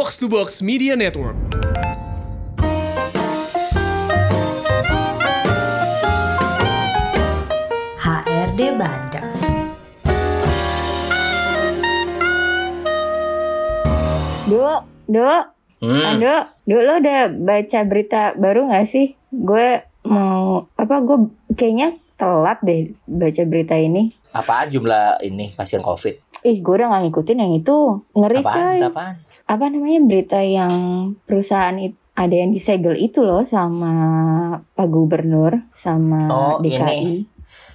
Box to Box Media Network. HRD Bandung. Duk, Duk, Hmm. Ando, Duk lo udah baca berita baru gak sih? Gue mau, apa gue kayaknya telat deh baca berita ini. Apaan jumlah ini pasien COVID? Ih, gue udah gak ngikutin yang itu. Ngeri Apaan? coy. Apaan? Apa namanya berita yang perusahaan it- ada yang disegel itu loh sama Pak Gubernur sama Oh, DKI. ini.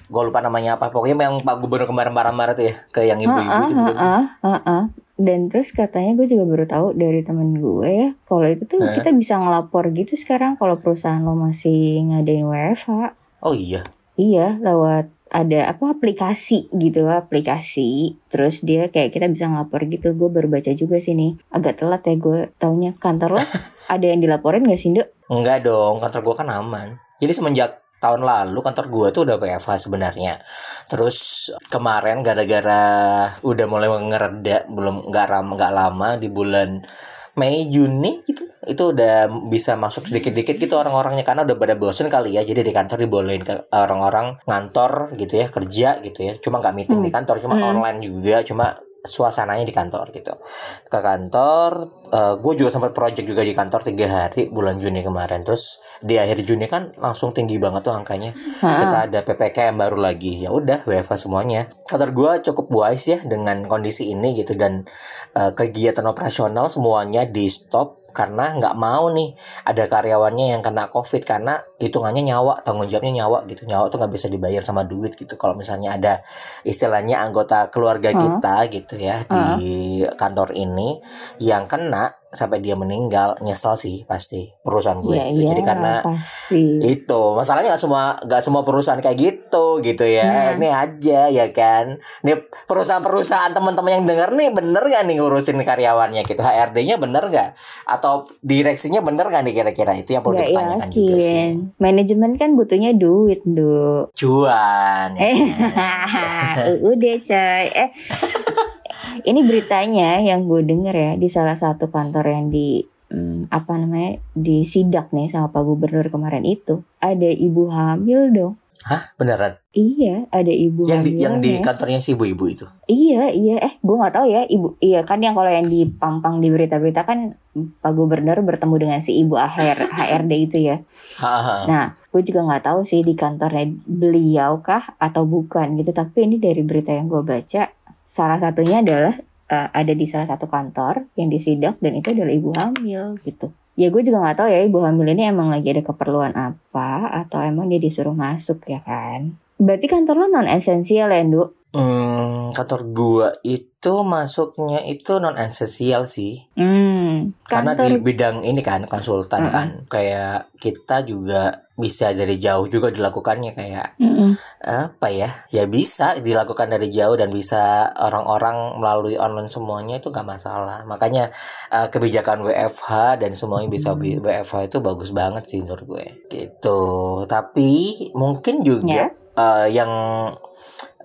Gue lupa namanya apa. Pokoknya yang Pak Gubernur kemarin marah-marah tuh ya. Ke yang ibu-ibu Heeh, itu bukan sih? heeh, heeh. Dan terus katanya gue juga baru tahu dari temen gue ya, kalau itu tuh Hah? kita bisa ngelapor gitu sekarang kalau perusahaan lo masih ngadain WFH. Oh iya. Iya, lewat ada apa aplikasi gitu, aplikasi. Terus dia kayak kita bisa ngelapor gitu. Gue baru baca juga sini. Agak telat ya gue taunya. Kantor lo ada yang dilaporin gak sih, Nduk? Enggak dong, kantor gue kan aman. Jadi semenjak tahun lalu kantor gue tuh udah WFH sebenarnya. Terus kemarin gara-gara udah mulai ngereda, belum nggak ram nggak lama di bulan Mei Juni gitu. Itu udah bisa masuk sedikit-dikit gitu orang-orangnya karena udah pada bosen kali ya. Jadi di kantor dibolehin ke orang-orang ngantor gitu ya kerja gitu ya. Cuma nggak meeting di kantor cuma Hmm. online juga cuma suasananya di kantor gitu. Ke kantor gue juga sempat project juga di kantor tiga hari bulan Juni kemarin. Terus di akhir Juni kan langsung tinggi banget tuh angkanya. Ha-ha. kita ada ppkm baru lagi. Ya udah WFH semuanya. Kantor gue cukup wise ya dengan kondisi ini gitu. Dan eh, kegiatan operasional semuanya di stop karena nggak mau nih ada karyawannya yang kena covid karena hitungannya nyawa tanggung jawabnya nyawa gitu. Nyawa tuh nggak bisa dibayar sama duit gitu. Kalau misalnya ada istilahnya anggota keluarga Hah? kita gitu ya di kantor ini yang kena sampai dia meninggal nyesel sih pasti perusahaan gue Iya, gitu. iya, jadi karena pasti. itu masalahnya nggak semua nggak semua perusahaan kayak gitu gitu ya Hmm. ini aja ya kan nih perusahaan-perusahaan teman-teman yang denger nih bener gak nih ngurusin karyawannya gitu HRD-nya bener gak atau direksinya bener gak nih kira-kira itu yang perlu Gak dipertanyakan juga sih yakin. Manajemen kan butuhnya duit, Nduk. cuan ya Eh, kan? udah coy. Eh, ini beritanya yang gue denger ya di salah satu kantor yang di hmm, apa namanya di sidak nih sama Pak Gubernur kemarin itu ada ibu hamil dong. Hah beneran Iya, ada ibu yang di yang di kantornya si ibu-ibu itu Iya, iya. Eh, gue nggak tahu ya, ibu. Iya kan yang kalau yang dipampang di berita-berita kan Pak Gubernur bertemu dengan si ibu HR HRD itu ya. Nah, gue juga nggak tahu sih di kantornya beliau kah atau bukan gitu. Tapi ini dari berita yang gue baca, salah satunya adalah eh, ada di salah satu kantor yang disidak dan itu adalah ibu hamil gitu. Ya gue juga nggak tahu ya ibu hamil ini emang lagi ada keperluan apa atau emang dia disuruh masuk ya kan. Berarti kantor lo non esensial ya, Nduk? Hmm, kantor gua itu masuknya itu non esensial sih. Hmm, karena di bidang ini kan konsultan Mm-mm. kan. Kayak kita juga bisa dari jauh juga dilakukannya. Kayak Mm-mm. apa ya? Ya bisa dilakukan dari jauh dan bisa orang-orang melalui online semuanya itu nggak masalah. Makanya eh, kebijakan WFH dan semuanya bisa bi- WFH itu bagus banget sih menurut gue. Gitu. Tapi mungkin juga Ya. eh, yang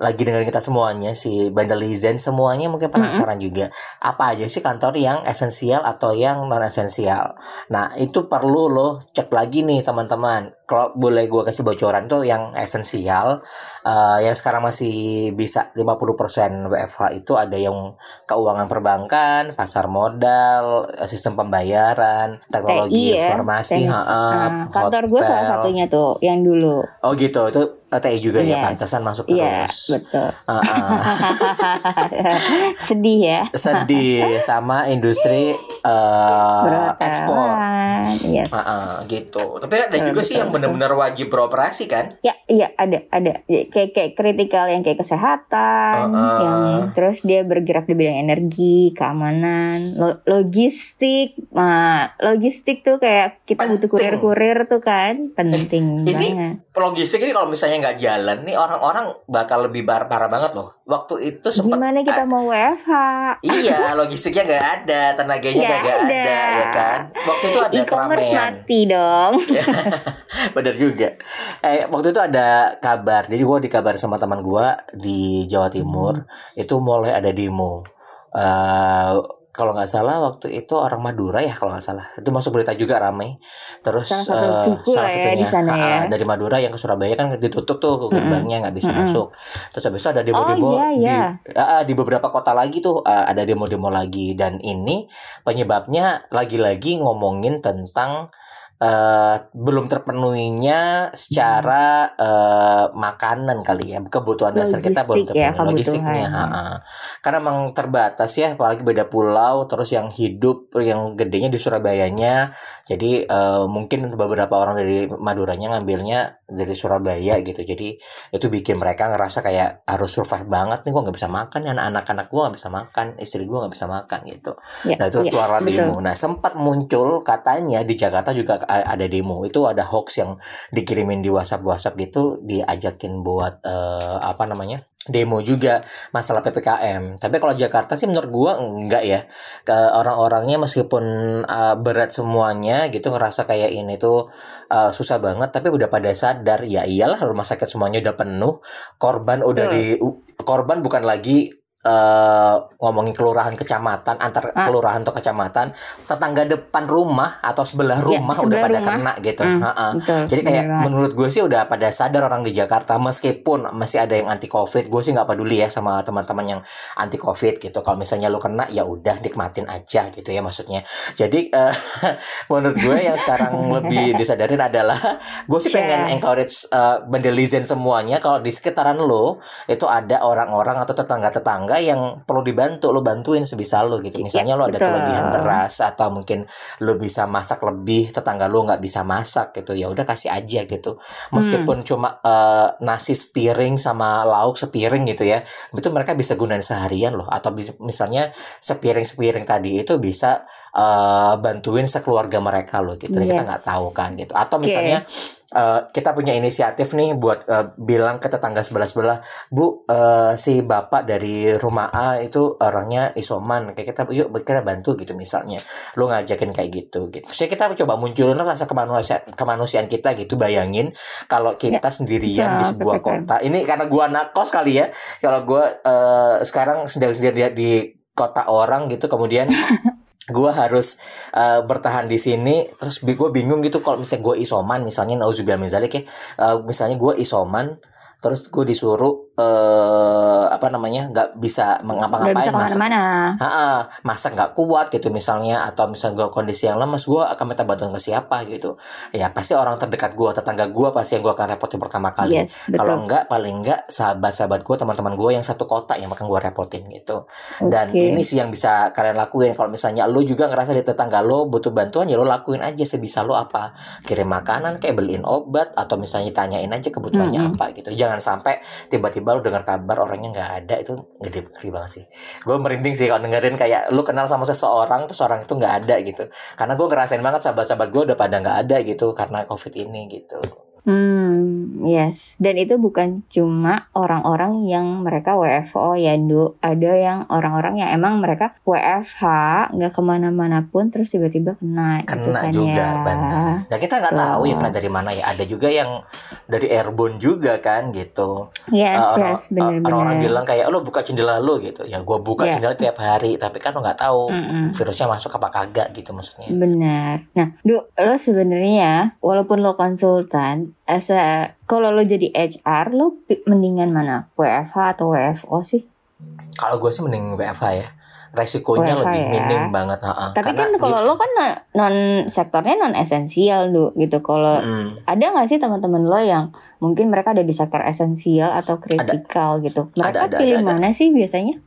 lagi dengerin kita semuanya si Bandelizen semuanya mungkin penasaran juga. Apa aja sih kantor yang esensial atau yang non esensial nah itu perlu loh cek lagi nih teman-teman. Kalau boleh gue kasih bocoran tuh yang esensial eh, yang sekarang masih bisa 50% WFH itu ada yang keuangan perbankan pasar modal sistem pembayaran teknologi TI ya, informasi ha-ha, Nah, kantor gue salah satunya tuh yang dulu. oh gitu itu TI juga ya Yes. pantesan masuk Iya, terus betul. Ha-ha. Sedih ya. sedih sama industri Perhotelan. ekspor. Yes. Ah, gitu. Tapi ada Betul, juga sih betul, yang benar-benar wajib beroperasi kan? Ya, iya ada ada Ya, kayak kayak kritikal yang kayak kesehatan, Heeh. yang terus dia bergerak di bidang energi, keamanan, lo- logistik. Nah, logistik tuh kayak kita butuh Penting. kurir-kurir tuh kan, penting Ini banget. logistik ini kalau misalnya nggak jalan nih orang-orang bakal lebih bar- parah banget loh. Waktu itu sempat Gimana kita mau WFH? Iya, logistiknya nggak ada, tenaganya Nggak nggak ada. ada. ya kan? Waktu itu ada E-commerce keramaian. mati dong. Bener juga. Eh waktu itu ada kabar. Jadi gue dikabar sama teman gue di Jawa Timur itu mulai ada demo. Eh kalau nggak salah waktu itu orang Madura ya kalau nggak salah itu masuk berita juga ramai terus Salah satu eh, suku lah ya di sana ah, ya. dari Madura yang ke Surabaya kan ditutup tuh ke gerbangnya nggak bisa Mm-mm. masuk terus habis itu ada demo-demo Oh, iya, di iya. ah, ah, di beberapa kota lagi tuh ah, ada demo-demo lagi dan ini penyebabnya lagi-lagi ngomongin tentang eh, belum terpenuhinya secara eh, makanan kali ya kebutuhan dasar kita belum Logistik ya, terpenuhi logistiknya kebutuhan. ha, ha. karena emang terbatas ya apalagi beda pulau terus yang hidup yang gedenya di Surabayanya jadi eh, mungkin beberapa orang dari Maduranya ngambilnya dari Surabaya gitu jadi itu bikin mereka ngerasa kayak harus survive banget nih gua nggak bisa makan ya anak-anak gua nggak bisa makan istri gua nggak bisa makan gitu Ya, Nah itu ya, keluar demo. Nah sempat muncul katanya di Jakarta juga ada demo. Itu ada hoax yang dikirimin di WhatsApp WhatsApp gitu diajakin buat eh, apa namanya demo juga masalah ppkm. Tapi kalau Jakarta sih menurut gua enggak ya. Ke orang-orangnya meskipun eh, berat semuanya gitu ngerasa kayak ini tuh eh, susah banget. Tapi udah pada sadar ya iyalah rumah sakit semuanya udah penuh. Korban udah Betul. di korban bukan lagi eh ngomongin kelurahan kecamatan antar Ah. kelurahan atau kecamatan tetangga depan rumah atau sebelah Ya, rumah udah sebelah pada rumah. kena gitu Hmm, Ha-ha. Betul. jadi kayak bener banget. menurut gue sih udah pada sadar orang di Jakarta meskipun masih ada yang anti covid gue sih nggak peduli ya sama teman-teman yang anti covid gitu kalau misalnya lu kena ya udah nikmatin aja gitu ya maksudnya jadi eh, menurut gue yang sekarang lebih disadarin adalah gue sih pengen Share. encourage eh, bandelizen semuanya kalau di sekitaran lo itu ada orang-orang atau tetangga-tetangga yang perlu dibantu lo bantuin sebisa lo gitu. Misalnya lo ada betul. kelebihan beras atau mungkin lo bisa masak lebih tetangga lo nggak bisa masak gitu ya udah kasih aja gitu. Meskipun cuma eh, nasi sepiring sama lauk sepiring gitu ya itu mereka bisa gunain seharian loh. Atau misalnya sepiring sepiring tadi itu bisa eh, bantuin sekeluarga mereka loh gitu. Dan kita Yes. nggak tahu kan gitu. Atau misalnya eh, kita punya inisiatif nih buat eh, bilang ke tetangga sebelah sebelah bu eh, si bapak dari rumah A itu orangnya isoman kayak kita yuk kita bantu gitu misalnya. Lu ngajakin kayak gitu gitu. So kita coba munculin rasa kemanusiaan kemanusiaan kita gitu bayangin kalau kita sendirian di sebuah PPKM. kota. Ini karena gua anak kos kali ya. Kalau gua eh, sekarang sedang sendiri di kota orang gitu kemudian gua harus eh, bertahan di sini terus gue bingung gitu kalau misalnya gue isoman misalnya nauzubillah min zalik ya. Eh, misalnya gue isoman terus gue disuruh eh apa namanya nggak bisa mengapa-ngapain. Ha-ha, masak nggak kuat gitu misalnya atau misalnya gue kondisi yang lemes gue akan minta bantuan ke siapa gitu. Ya pasti orang terdekat gue tetangga gue pasti yang gue akan repotin pertama kali. Yes, kalau enggak paling enggak sahabat-sahabat gue teman-teman gue yang satu kota yang akan gue repotin gitu. Dan Oke. ini sih yang bisa kalian lakuin. Kalau misalnya lo juga ngerasa di tetangga lo butuh bantuan ya lo lakuin aja sebisa lo apa. Kirim makanan kayak beliin obat atau misalnya tanyain aja kebutuhannya Mm-mm. apa gitu. Jangan sampai tiba-tiba lo dengar kabar orangnya nggak ada itu ngeri, ngeri banget sih. Gue merinding sih kalau dengerin kayak lu kenal sama seseorang terus orang itu nggak ada gitu. Karena gue ngerasain banget sahabat-sahabat gue udah pada nggak ada gitu karena covid ini gitu Hmm, yes. Dan itu bukan cuma orang-orang yang mereka WFO ya, Ndu. Ada yang orang-orang yang emang mereka WFH, nggak ke mana-mana pun, terus tiba-tiba kena. gitu kena kan juga ya. benar nah kita nggak tahu ya kena dari mana ya ada juga yang dari airborne juga kan gitu Yes, Eh, orang, yes, bener-bener. orang bilang kayak lo buka jendela lo gitu ya gue buka Iya. jendela tiap hari tapi kan lo nggak tahu Mm-mm. virusnya masuk apa kagak gitu maksudnya Benar. Nah, Du, lo sebenarnya walaupun lo konsultan, as a- kalau lo jadi HR, lo mendingan mana? WFH atau WFO sih? kalau gue sih mending WFH ya resikonya WFH lebih ya. minim banget ha-ha. Tapi Karena kan kalau di- lo kan non, sektornya non esensial, Du, gitu. Kalau Mm. ada nggak sih teman-teman lo yang mungkin mereka ada di sektor esensial atau kritikal gitu? Mereka Ada, ada, pilih ada, ada. mana sih biasanya?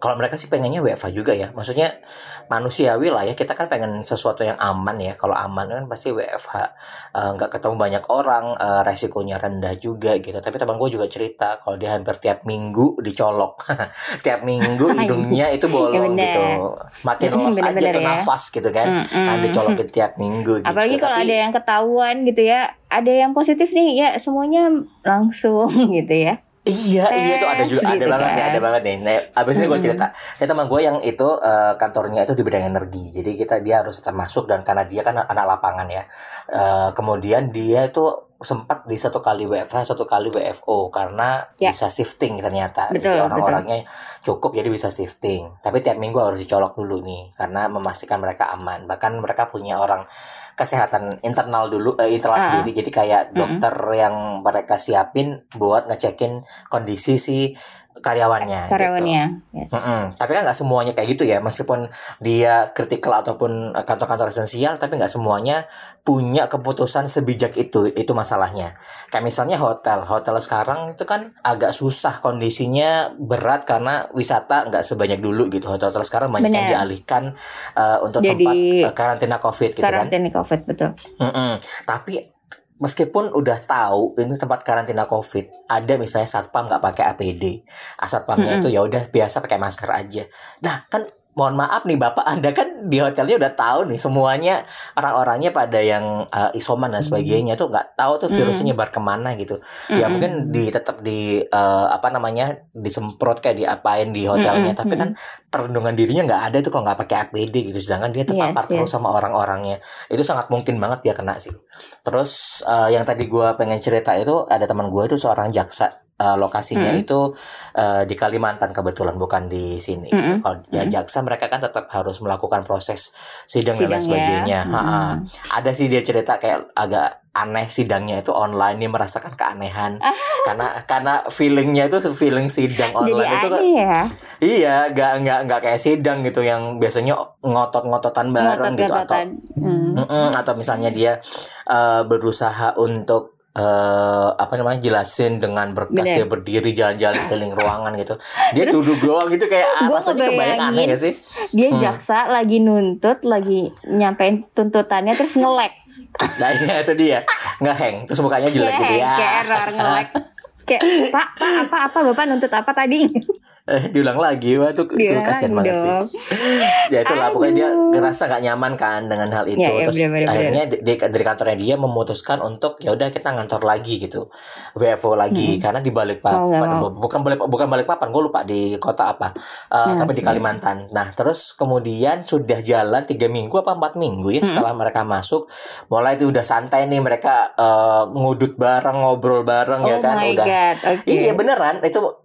Kalau mereka sih pengennya WFH juga ya. Maksudnya manusiawi lah ya. Kita kan pengen sesuatu yang aman ya. Kalau aman kan pasti WFH Eh, nggak ketemu banyak orang eh, resikonya rendah juga gitu. Tapi teman gue juga cerita kalau dia hampir tiap minggu dicolok. Tiap minggu hidungnya itu bolong Ya gitu. Makin los aja tuh ya. nafas gitu kan. Mm-mm. kan dicolokin tiap minggu gitu. Apalagi kalau Tapi- ada yang ketahuan gitu ya, ada yang positif nih, ya semuanya langsung gitu ya. Iya, iya itu ada juga Tes ada gitu banget nih, kan. ada banget nih. Nah, abis ini gue Mm-mm. cerita, ya teman gue yang itu eh, kantornya itu di bidang energi, jadi kita dia harus tetap masuk dan karena dia kan anak lapangan ya, Eh, kemudian dia itu sempat di satu kali WFH satu kali WFO karena Ya. bisa shifting ternyata Betul, jadi orang-orangnya cukup jadi bisa shifting tapi tiap minggu harus dicolok dulu nih karena memastikan mereka aman bahkan mereka punya orang kesehatan internal dulu eh, internal Ah. sendiri jadi kayak dokter yang mereka siapin buat ngecekin kondisi si karyawannya gitu. karyawannya Yes. Mm-mm. Tapi kan nggak semuanya kayak gitu ya, meskipun dia kritikal ataupun eh, kantor-kantor esensial, tapi nggak semuanya punya keputusan sebijak itu. Itu masalahnya. Kayak misalnya hotel, hotel sekarang itu kan agak susah kondisinya berat karena wisata nggak sebanyak dulu gitu. Hotel-hotel sekarang banyak yang Benar. dialihkan eh, untuk Jadi, tempat eh, karantina covid gitu kan. karantina covid betul Mm-mm. Tapi meskipun udah tahu ini tempat karantina COVID, ada misalnya satpam nggak pakai APD, ah, satpamnya Mm-mm. itu ya udah biasa pakai masker aja. Nah kan mohon maaf nih bapak anda kan di hotelnya udah tahu nih semuanya orang-orangnya pada yang uh, isoman dan sebagainya tuh nggak tahu tuh virusnya nyebar ke mana gitu. Ya Mm-mm. mungkin di tetap di uh, apa namanya disemprot kayak diapain di hotelnya, Mm-mm, tapi kan perlindungan dirinya nggak ada tuh kalau nggak pakai APD gitu. Sedangkan dia terpapar Yes, terus yes. sama orang-orangnya itu sangat mungkin banget dia kena sih. Terus eh, yang tadi gua pengen cerita itu ada teman gue itu seorang jaksa Eh, lokasinya Mm. itu eh, di Kalimantan kebetulan bukan di sini. Mm-mm. Kalau ya, Mm. jaksa mereka kan tetap harus melakukan proses sidang, dan lain ya. sebagainya. Ha-ha. Mm. Ada sih dia cerita kayak agak aneh sidangnya itu online dia merasakan keanehan Ah. karena karena feelingnya itu feeling sidang jadi online itu kan ya iya nggak nggak nggak kayak sidang gitu yang biasanya ngotot-ngototan bareng gitu atau Hmm. Atau misalnya dia eh, berusaha untuk eh apa namanya jelasin dengan berkas Bener. dia berdiri jalan-jalan keliling ruangan gitu. Dia duduk doang gitu kayak ah, Gua rasanya kebayang aneh gak sih? dia Hmm. jaksa lagi nuntut lagi nyampein tuntutannya terus ngelek nah iya itu dia. Ngeheng terus mukanya jelek gitu ya. kayak error ngelek kayak pak pak apa apa bapak nuntut apa tadi eh diulang lagi. Wah itu, itu Diulang kasihan banget sih. ya itulah. Pokoknya dia ngerasa gak nyaman kan dengan hal itu. Ya, ya, terus bener, bener, akhirnya di- dari kantornya dia memutuskan untuk ya udah kita ngantor lagi gitu. WFO lagi. Hmm. karena di balik papan mau. bukan balik bukan balik papan gue lupa di kota apa. Eh, Ya, tapi di oke. Kalimantan. Nah terus kemudian sudah jalan tiga minggu apa empat minggu ya Hmm. setelah mereka masuk mulai itu udah santai nih mereka eh, ngudut bareng ngobrol bareng ya oh kan my udah god oke. Iya beneran. Itu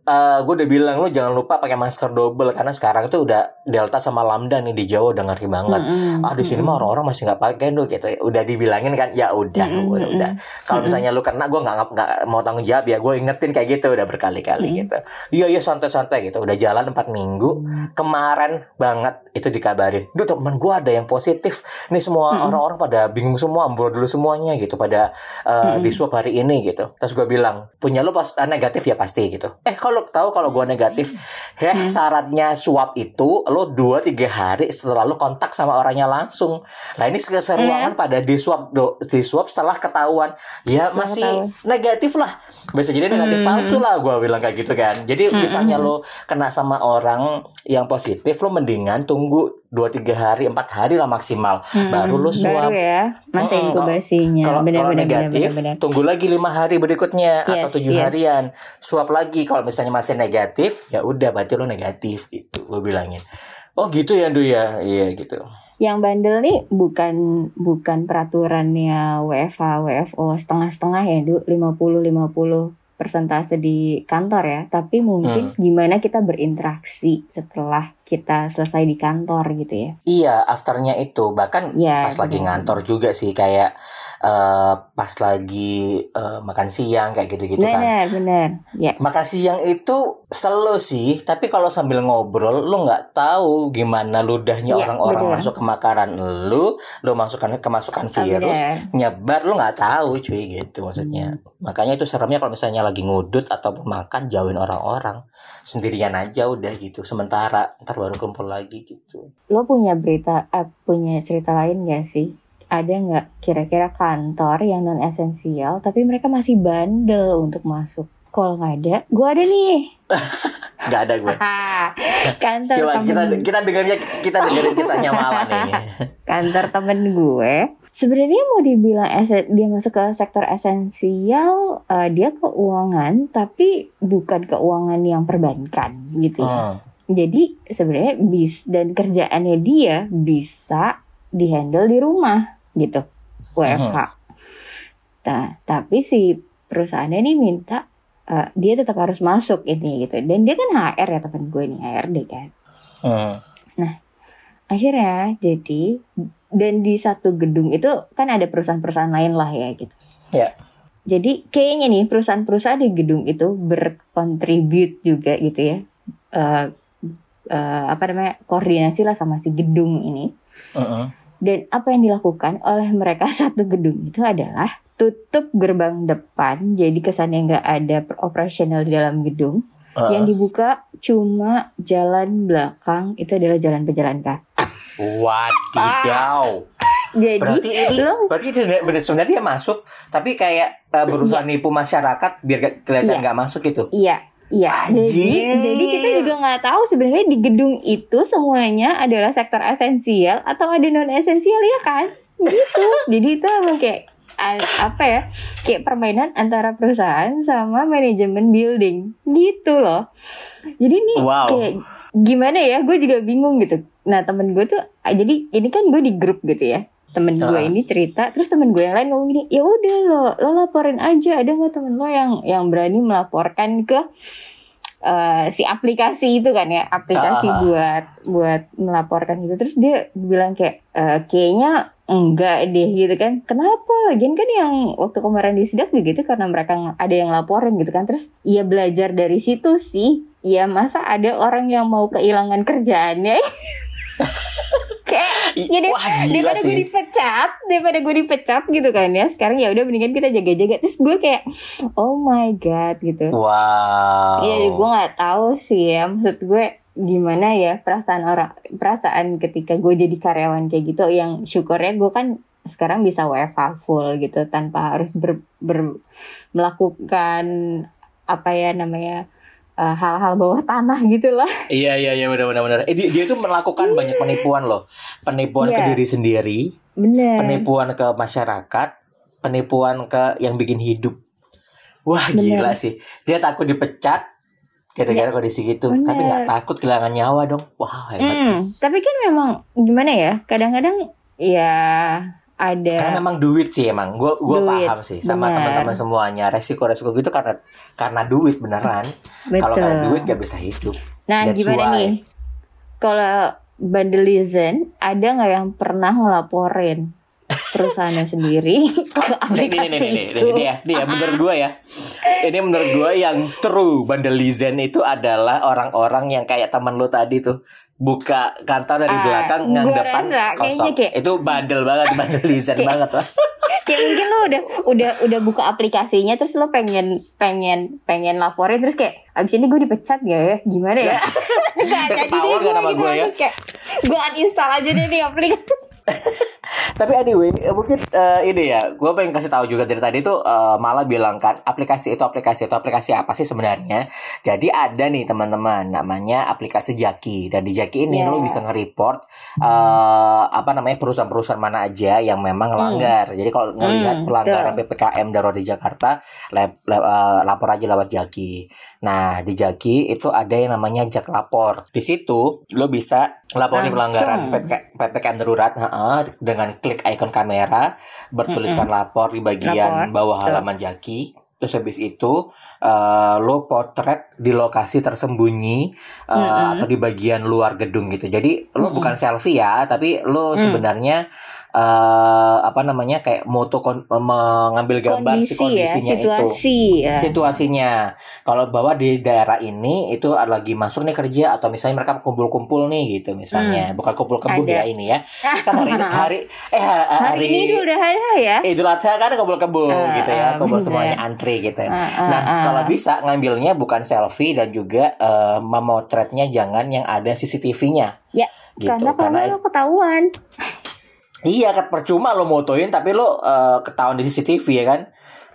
gue udah bilang lu jangan lupa pakai masker double karena sekarang itu udah delta sama lambda nih di Jawa udah ngeri banget. Mm-mm. Ah di sini mah orang-orang masih nggak pakai tuh gitu. Udah dibilangin kan ya udah Mm-mm, udah, udah. Kalau misalnya lu kena gue nggak nggak mau tanggung jawab ya gue ingetin kayak gitu udah berkali-kali Mm. gitu. Iya iya santai-santai gitu. Udah jalan empat minggu kemarin banget itu dikabarin. Duh teman gue ada yang positif. Nih semua orang-orang pada bingung semua ambrol dulu semuanya gitu pada uh, Mm-mm. di swab hari ini gitu. Terus gue bilang punya lu pas eh, negatif ya pasti gitu. Eh kalau tahu kalau gue negatif, ya Hmm. syaratnya swab itu lo 2-3 hari setelah lo kontak sama orangnya langsung. Nah ini keseruangan pada di swab do, di swab setelah ketahuan ya Setelah masih negatif lah. Bisa jadi negatif Hmm. palsu lah gue bilang kayak gitu kan. Jadi Hmm, misalnya hmm. lo kena sama orang yang positif lo mendingan tunggu 2-3 hari, 4 hari lah maksimal. Mm-mm. Baru lu swab. baru ya masa Mm-mm, inkubasinya Kalau negatif, benar benar tunggu lagi lima hari berikutnya atau Yes, tujuh yes. harian. Swab lagi kalau misalnya masih negatif, ya udah berarti lo negatif gitu. Gue bilangin. Oh gitu ya, Du ya. Iya gitu. Yang bandel nih bukan bukan peraturannya WFH WFO setengah-setengah ya Du 50 50 persentase di kantor ya tapi mungkin Hmm. gimana kita berinteraksi setelah kita selesai di kantor gitu ya Iya, afternya itu bahkan ya pas lagi benar. ngantor juga sih kayak eh, pas lagi eh, makan siang kayak gitu-gitu kan. benar benar ya Makan siang itu selo sih, tapi kalau sambil ngobrol lu nggak tahu gimana ludahnya Iya, orang-orang betul. masuk ke makanan lu, lu masukkan kemasukan virus, Benar. nyebar lu nggak tahu cuy gitu maksudnya. Makanya itu seremnya kalau misalnya lagi ngudut ataupun makan jauhin orang-orang, sendirian aja udah gitu. Sementara ntar baru kumpul lagi gitu. lo punya berita eh, punya cerita lain gak sih ada nggak kira-kira kantor yang non esensial tapi mereka masih bandel untuk masuk kalau nggak ada gue ada nih Nggak ada gue. kantor Coba kita temen kita dengarnya kita dengerin kisahnya Mala nih. kantor temen gue sebenarnya mau dibilang dia masuk ke sektor esensial eh, dia keuangan tapi bukan keuangan yang perbankan gitu ya Hmm. Jadi sebenarnya bis dan kerjaannya dia bisa dihandle di rumah gitu WFH Nah, tapi si perusahaannya ini minta eh, dia tetap harus masuk ini gitu. Dan dia kan HR ya temen gue nih HRD kan. Hmm. Akhirnya jadi dan di satu gedung itu kan ada perusahaan-perusahaan lain lah ya gitu. Ya. Jadi kayaknya nih perusahaan-perusahaan di gedung itu berkontribut juga gitu ya. Eh, eh, apa namanya koordinasi lah sama si gedung ini. Mm-mm. Dan apa yang dilakukan oleh mereka satu gedung itu adalah tutup gerbang depan, jadi kesannya nggak ada operasional di dalam gedung. Uh, Yang dibuka cuma jalan belakang, itu adalah jalan pejalan kaki. Wadidaw. Jadi Berarti ini lo berarti sebenarnya dia masuk tapi kayak eh, berusaha nipu masyarakat biar kelihatan Iya. nggak masuk gitu. Iya, iya. Jadi, jadi kita juga nggak tahu sebenarnya di gedung itu semuanya adalah sektor esensial atau ada non esensial ya kan? Gitu. jadi itu emang kayak apa ya? Kayak permainan antara perusahaan sama manajemen building gitu loh. Jadi nih Wow. kayak gimana ya? Gue juga bingung gitu. Nah temen gue tuh, jadi ini kan gue di grup gitu ya. Temen gue ini cerita, terus temen gue yang lain ngomong gini, ya udah lo, lo laporin aja. Ada nggak temen lo yang yang berani melaporkan ke eh, si aplikasi itu kan ya, aplikasi Ah. buat buat melaporkan gitu. Terus dia bilang kayak, "Eh, kayaknya enggak deh gitu kan. Kenapa? Lagian kan yang waktu kemarin di sidak juga gitu karena mereka ada yang laporin gitu kan. Terus ya belajar dari situ sih. Ya masa ada orang yang mau kehilangan kerjaannya? kayak Jadi, Wah gila daripada gue sih. dipecat daripada gue dipecat gitu kan ya sekarang ya udah mendingan kita jaga-jaga terus gue kayak oh my god gitu Wow. Iya, gue nggak tahu sih ya. Maksud gue gimana ya perasaan orang, perasaan ketika gue jadi karyawan kayak gitu. Yang syukurnya gue kan sekarang bisa WFH full gitu tanpa harus ber, ber- melakukan apa ya namanya eh, hal-hal bawah tanah gitu lah. Iya iya iya benar benar benar. Eh, dia, dia tuh melakukan banyak penipuan loh. Penipuan ke Iya. diri sendiri, Bener. penipuan ke masyarakat, penipuan ke yang bikin hidup. Wah Bener. gila sih. Dia takut dipecat gara-gara kondisi gitu. Bener. Tapi nggak takut kehilangan nyawa dong. Wah hebat sih. Hmm, tapi kan memang gimana ya? Kadang-kadang ya ada Karena memang duit sih emang. Gue gue paham sih sama teman-teman semuanya. Resiko-resiko gitu karena karena duit beneran. Kalau nggak duit gak bisa hidup. Nah, That's gimana why. nih? Kalau Bandelizen ada nggak yang pernah ngelaporin perusahaannya sendiri ke aplikasi nih, nih, nih, nih, itu? nih, dia, dia, menurut gue ya. Ini menurut gue yang true bandelizen itu adalah orang-orang yang kayak temen lu tadi tuh buka kantor dari Ah, belakang yang gua depan rasa kosong. kayak- Itu bandel banget, bandelizen Kayak- banget lah. Kayak mungkin lo udah udah udah buka aplikasinya terus lo pengen pengen pengen laporin terus kayak abis ini gue dipecat gak ya gimana ya? Gak jadi deh gue gitu gue ya? kayak gue uninstall aja deh nih aplikasi. Tapi anyway, eh, mungkin eh, ini ya, gue pengen kasih tahu juga dari tadi tuh eh, malah bilang kan aplikasi itu aplikasi itu aplikasi apa sih sebenarnya? Jadi ada nih teman-teman namanya aplikasi Jaki dan di Jaki ini Ya. lu bisa nge-report eh, apa namanya perusahaan-perusahaan mana aja yang memang ngelanggar. Jadi kalau ngelihat Hmm, pelanggaran ppkm darurat di Jakarta, lep- lep- eh, lapor aja lewat Jaki. Nah di Jaki itu ada yang namanya Jak Lapor. Di situ lo bisa Langsung. pelanggaran PPK- ppkm darurat heeh, dengan klik ikon kamera bertuliskan lapor di bagian Lapor, bawah halaman Jaki. Terus habis itu eh, lo potret di lokasi tersembunyi eh, Mm-mm. atau di bagian luar gedung gitu. Jadi lo Mm-mm. bukan selfie ya, tapi lo Mm. sebenarnya eh, apa namanya kayak moto kon- mengambil gambar si Kondisi ya, kondisinya itu situasi ya. situasinya. Kalau bahwa di daerah ini itu lagi masuk nih kerja atau misalnya mereka kumpul-kumpul nih gitu misalnya, bukan Hmm. Ada. ya ini ya. Kan hari hari eh ha- hari, Hari ini udah ada ya. Idul Adha kan kumpul kebo Ah, gitu ya, ah, kumpul bener. semuanya antri gitu. Ah, ah, Nah, ah. kalau bisa ngambilnya bukan selfie dan juga eh, memotretnya jangan yang ada CCTV-nya. Ya, gitu. karena kalau lo ketahuan. Iya kan percuma lo motoin tapi lo eh, ketahuan di CCTV ya kan.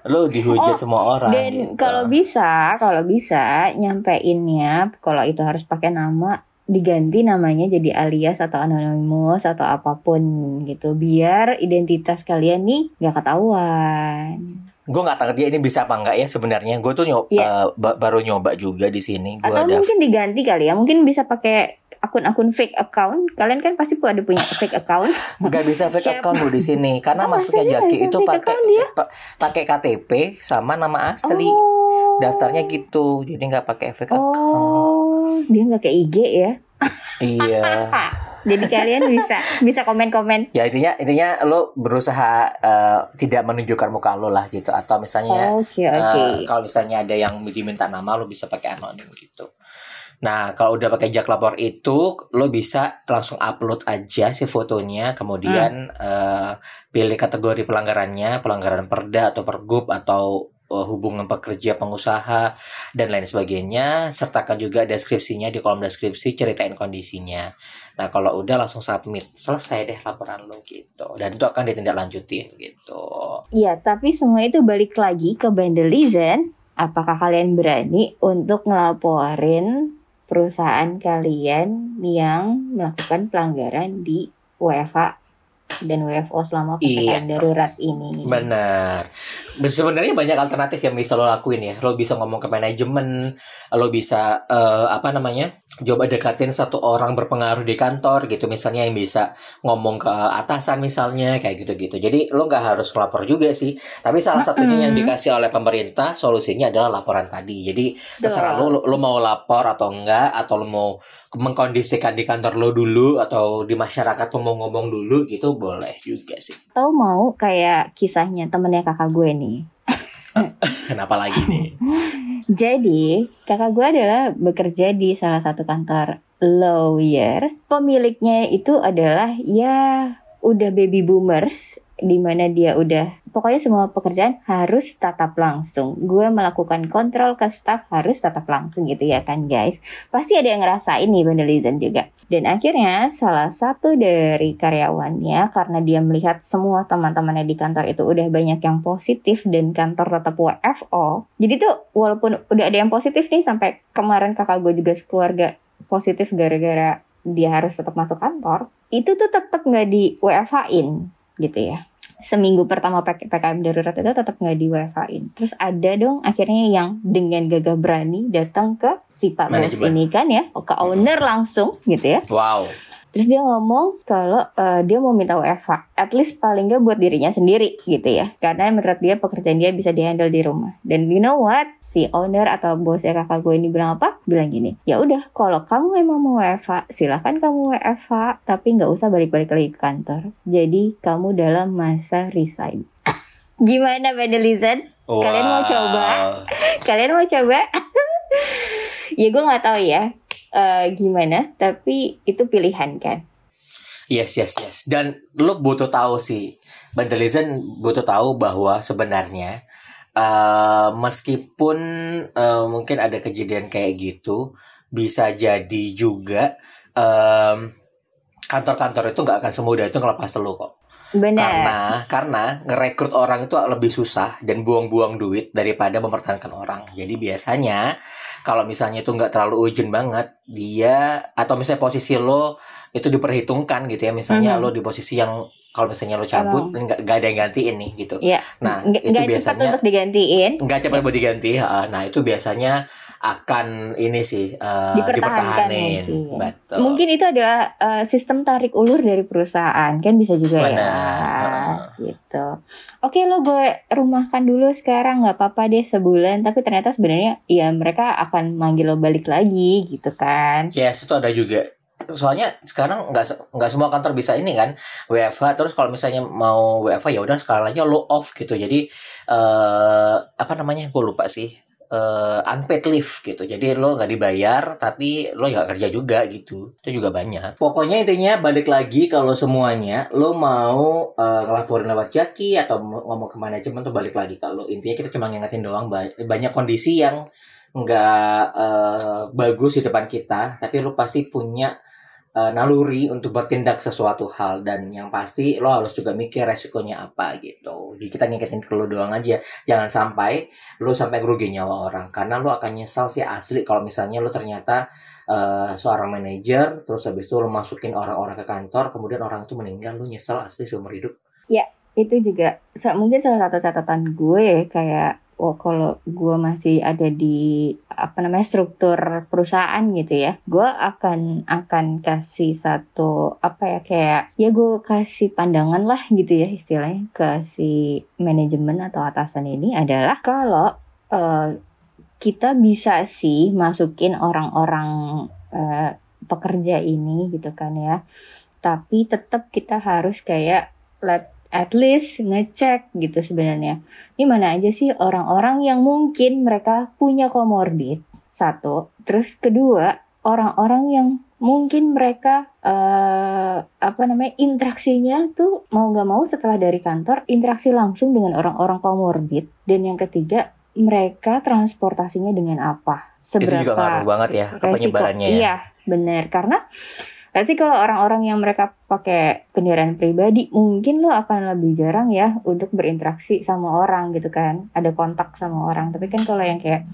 Lo dihujat Oh, semua orang Dan gitu. kalau bisa, kalau bisa nyampeinnya kalau itu harus pakai nama diganti namanya jadi alias atau anonymous atau apa pun gitu biar identitas kalian nih nggak ketahuan. gue nggak tahu dia ini bisa apa enggak ya sebenarnya gue tuh nyoba Iya. baru nyoba juga di sini gue Atau ada mungkin diganti kali ya. Mungkin bisa pakai akun-akun fake account. Kalian kan pasti ada punya fake account. nggak bisa fake Siapa? account lo di sini karena Oh, masuknya Jaki itu pakai account pakai KTP sama nama asli Oh. daftarnya gitu jadi nggak pakai fake account Oh, dia nggak kayak IG ya. iya Jadi kalian bisa bisa komen-komen. ya intinya intinya lo berusaha eh, tidak menunjukkan muka lo lah gitu atau misalnya Oke, oke. Eh, kalau misalnya ada yang diminta nama lo bisa pakai anonim gitu. Nah, kalau udah pakai jak lapor itu lo bisa langsung upload aja si fotonya, kemudian eh, pilih kategori pelanggarannya, pelanggaran perda atau pergub atau eh, hubungan pekerja pengusaha dan lain sebagainya, sertakan juga deskripsinya di kolom deskripsi, ceritain kondisinya. Nah, kalau udah langsung submit, selesai deh laporan lo gitu. Dan itu akan ditindaklanjutin gitu. Iya, tapi semua itu balik lagi ke Bandelizen. Apakah kalian berani untuk ngelaporin perusahaan kalian yang melakukan pelanggaran di WFH dan WFO selama PPKM darurat ini? Benar. Sebenarnya banyak alternatif yang bisa lo lakuin ya. Lo bisa ngomong ke manajemen, lo bisa eh, apa namanya? Coba dekatin satu orang berpengaruh di kantor gitu misalnya yang bisa ngomong ke atasan misalnya kayak gitu-gitu. Jadi lo nggak harus lapor juga sih. Tapi salah satunya yang Mm-mm. dikasih oleh pemerintah solusinya adalah laporan tadi. Jadi terserah lo, lo, lo mau lapor atau enggak atau lo mau mengkondisikan di kantor lo dulu atau di masyarakat lo mau ngomong dulu gitu boleh juga sih. Atau mau kayak kisahnya temennya kakak gue nih. Kenapa lagi nih? Jadi, kakak gue adalah bekerja di salah satu kantor lawyer. Pemiliknya itu adalah ya udah baby boomers di mana dia udah pokoknya semua pekerjaan harus tatap langsung. Gue melakukan kontrol ke staff harus tatap langsung gitu ya kan guys. Pasti ada yang ngerasain nih vandalism juga. Dan akhirnya salah satu dari karyawannya karena dia melihat semua teman-temannya di kantor itu udah banyak yang positif dan kantor tetap WFO. Jadi tuh walaupun udah ada yang positif nih sampai kemarin kakak gue juga sekeluarga positif gara-gara dia harus tetap masuk kantor, itu tuh tetap nggak di WFH-in gitu ya. Seminggu pertama PK PKM darurat itu tetap nggak di WFH-in. Terus ada dong akhirnya yang dengan gagah berani datang ke si Pak Bos Manajemen. ini kan ya, ke owner langsung gitu ya. Wow. Terus dia ngomong kalau eh, dia mau minta WFH, at least paling nggak buat dirinya sendiri gitu ya. Karena menurut dia pekerjaan dia bisa dihandle di rumah. Dan you know what? Si owner atau bosnya kakak gue ini bilang apa? Bilang gini, ya udah kalau kamu emang mau WFH, silahkan kamu WFH, tapi nggak usah balik-balik lagi ke kantor. Jadi kamu dalam masa resign. Gimana Vandalizan? Kalian mau coba? Kalian mau coba? ya gue nggak tahu ya eh, gimana, tapi itu pilihan kan. Yes, yes, yes. Dan lo butuh tahu sih, Bandelizen butuh tahu bahwa sebenarnya eh meskipun eh, mungkin ada kejadian kayak gitu, bisa jadi juga em, kantor-kantor itu nggak akan semudah itu ngelepas lo kok. Benar. Karena karena ngerekrut orang itu lebih susah dan buang-buang duit daripada mempertahankan orang. Jadi biasanya kalau misalnya itu nggak terlalu urgent banget, dia atau misalnya posisi lo itu diperhitungkan gitu ya. Misalnya Mhm. lo di posisi yang kalau misalnya lo cabut nggak nggak ada yang gantiin nih gitu. Iya. Nah Nggak itu nggak cepat biasanya untuk digantiin. nggak cepat buat diganti. Nah itu biasanya akan ini sih eh, Dipertahankan dipertahanin. mungkin. Betul. Mungkin itu adalah eh, sistem tarik ulur dari perusahaan kan bisa juga Benar. ya. Heeh. Gitu. Oke lo gue rumahkan dulu sekarang nggak apa-apa deh sebulan. Tapi ternyata sebenarnya ya mereka akan manggil lo balik lagi gitu kan. Yes, itu ada juga. Soalnya sekarang nggak nggak semua kantor bisa ini kan WFH. Terus kalau misalnya mau WFH ya udah sekalian aja lo off gitu. Jadi eh apa namanya? Gue lupa sih. Eh unpaid leave gitu. Jadi lo nggak dibayar tapi lo nggak kerja juga gitu. Itu juga banyak. Pokoknya intinya balik lagi kalau semuanya lo mau eh, ngelaporin lewat Jaki atau ngomong ke manajemen tuh balik lagi kalau intinya kita cuma ngingetin doang ba- banyak kondisi yang nggak eh, bagus di depan kita tapi lo pasti punya eh, naluri untuk bertindak sesuatu hal dan yang pasti lo harus juga mikir resikonya apa gitu. Jadi kita ngingetin ke lo doang aja. Jangan sampai lo sampai ngerugi nyawa orang. Karena lo akan nyesal sih asli kalau misalnya lo ternyata eh, seorang manajer terus habis itu lo masukin orang-orang ke kantor kemudian orang itu meninggal lo nyesel asli seumur hidup. Itu juga mungkin salah satu catatan gue kayak oh kalau gue masih ada di apa namanya struktur perusahaan gitu ya gue akan akan kasih satu apa ya kayak ya gue kasih pandangan lah gitu ya istilahnya ke si manajemen atau atasan ini adalah kalau uh, kita bisa sih masukin orang-orang uh, pekerja ini gitu kan ya tapi tetap kita harus kayak let at least ngecek gitu sebenarnya. Ini mana aja sih orang-orang yang mungkin mereka punya komorbid satu, terus kedua orang-orang yang mungkin mereka uh, apa namanya interaksinya tuh mau nggak mau setelah dari kantor interaksi langsung dengan orang-orang komorbid dan yang ketiga mereka transportasinya dengan apa? Seberapa itu juga ngaruh banget ya ke penyebarannya ya. Iya benar karena Nanti kalau orang-orang yang mereka pakai kendaraan pribadi, mungkin lo akan lebih jarang ya untuk berinteraksi sama orang gitu kan. Ada kontak sama orang. Tapi kan kalau yang kayak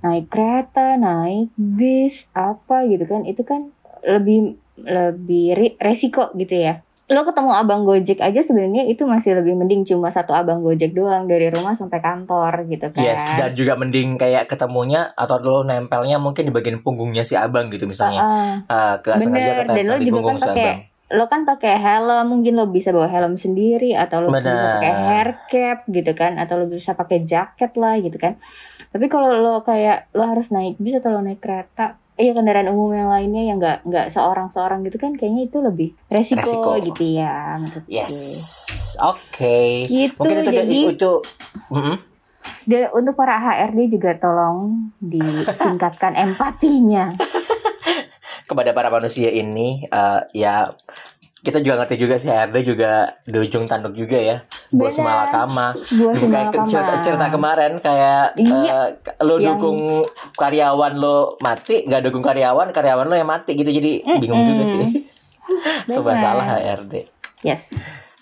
naik kereta, naik bis, apa gitu kan, itu kan lebih lebih resiko gitu ya lo ketemu abang Gojek aja sebenarnya itu masih lebih mending cuma satu abang Gojek doang dari rumah sampai kantor gitu kan. Yes, dan juga mending kayak ketemunya atau lo nempelnya mungkin di bagian punggungnya si abang gitu misalnya. Uh, uh, ke bener, dan lo juga kan pakai lo kan pakai helm mungkin lo bisa bawa helm sendiri atau lo Bener. bisa pakai hair cap gitu kan atau lo bisa pakai jaket lah gitu kan tapi kalau lo kayak lo harus naik bis atau lo naik kereta iya kendaraan umum yang lainnya yang nggak nggak seorang seorang gitu kan kayaknya itu lebih resiko, resiko. gitu ya yes oke okay. gitu mungkin itu jadi itu mm -hmm. De, untuk para HRD juga tolong ditingkatkan empatinya kepada para manusia ini uh, ya kita juga ngerti juga sih HRD juga di ujung tanduk juga ya bos malakama kayak cerita, cerita kemarin kayak iya, uh, lo yang... dukung karyawan lo mati gak dukung karyawan karyawan lo yang mati gitu. Jadi mm -mm. bingung juga sih. Sobat salah HRD yes.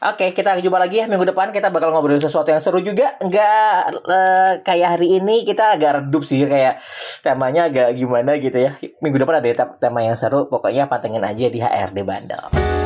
Oke, kita jumpa lagi ya minggu depan. Kita bakal ngobrolin sesuatu yang seru juga. Enggak uh, kayak hari ini kita agak redup sih. Kayak temanya agak gimana gitu ya. Minggu depan ada tema yang seru. Pokoknya pantengin aja di HRD Bandel.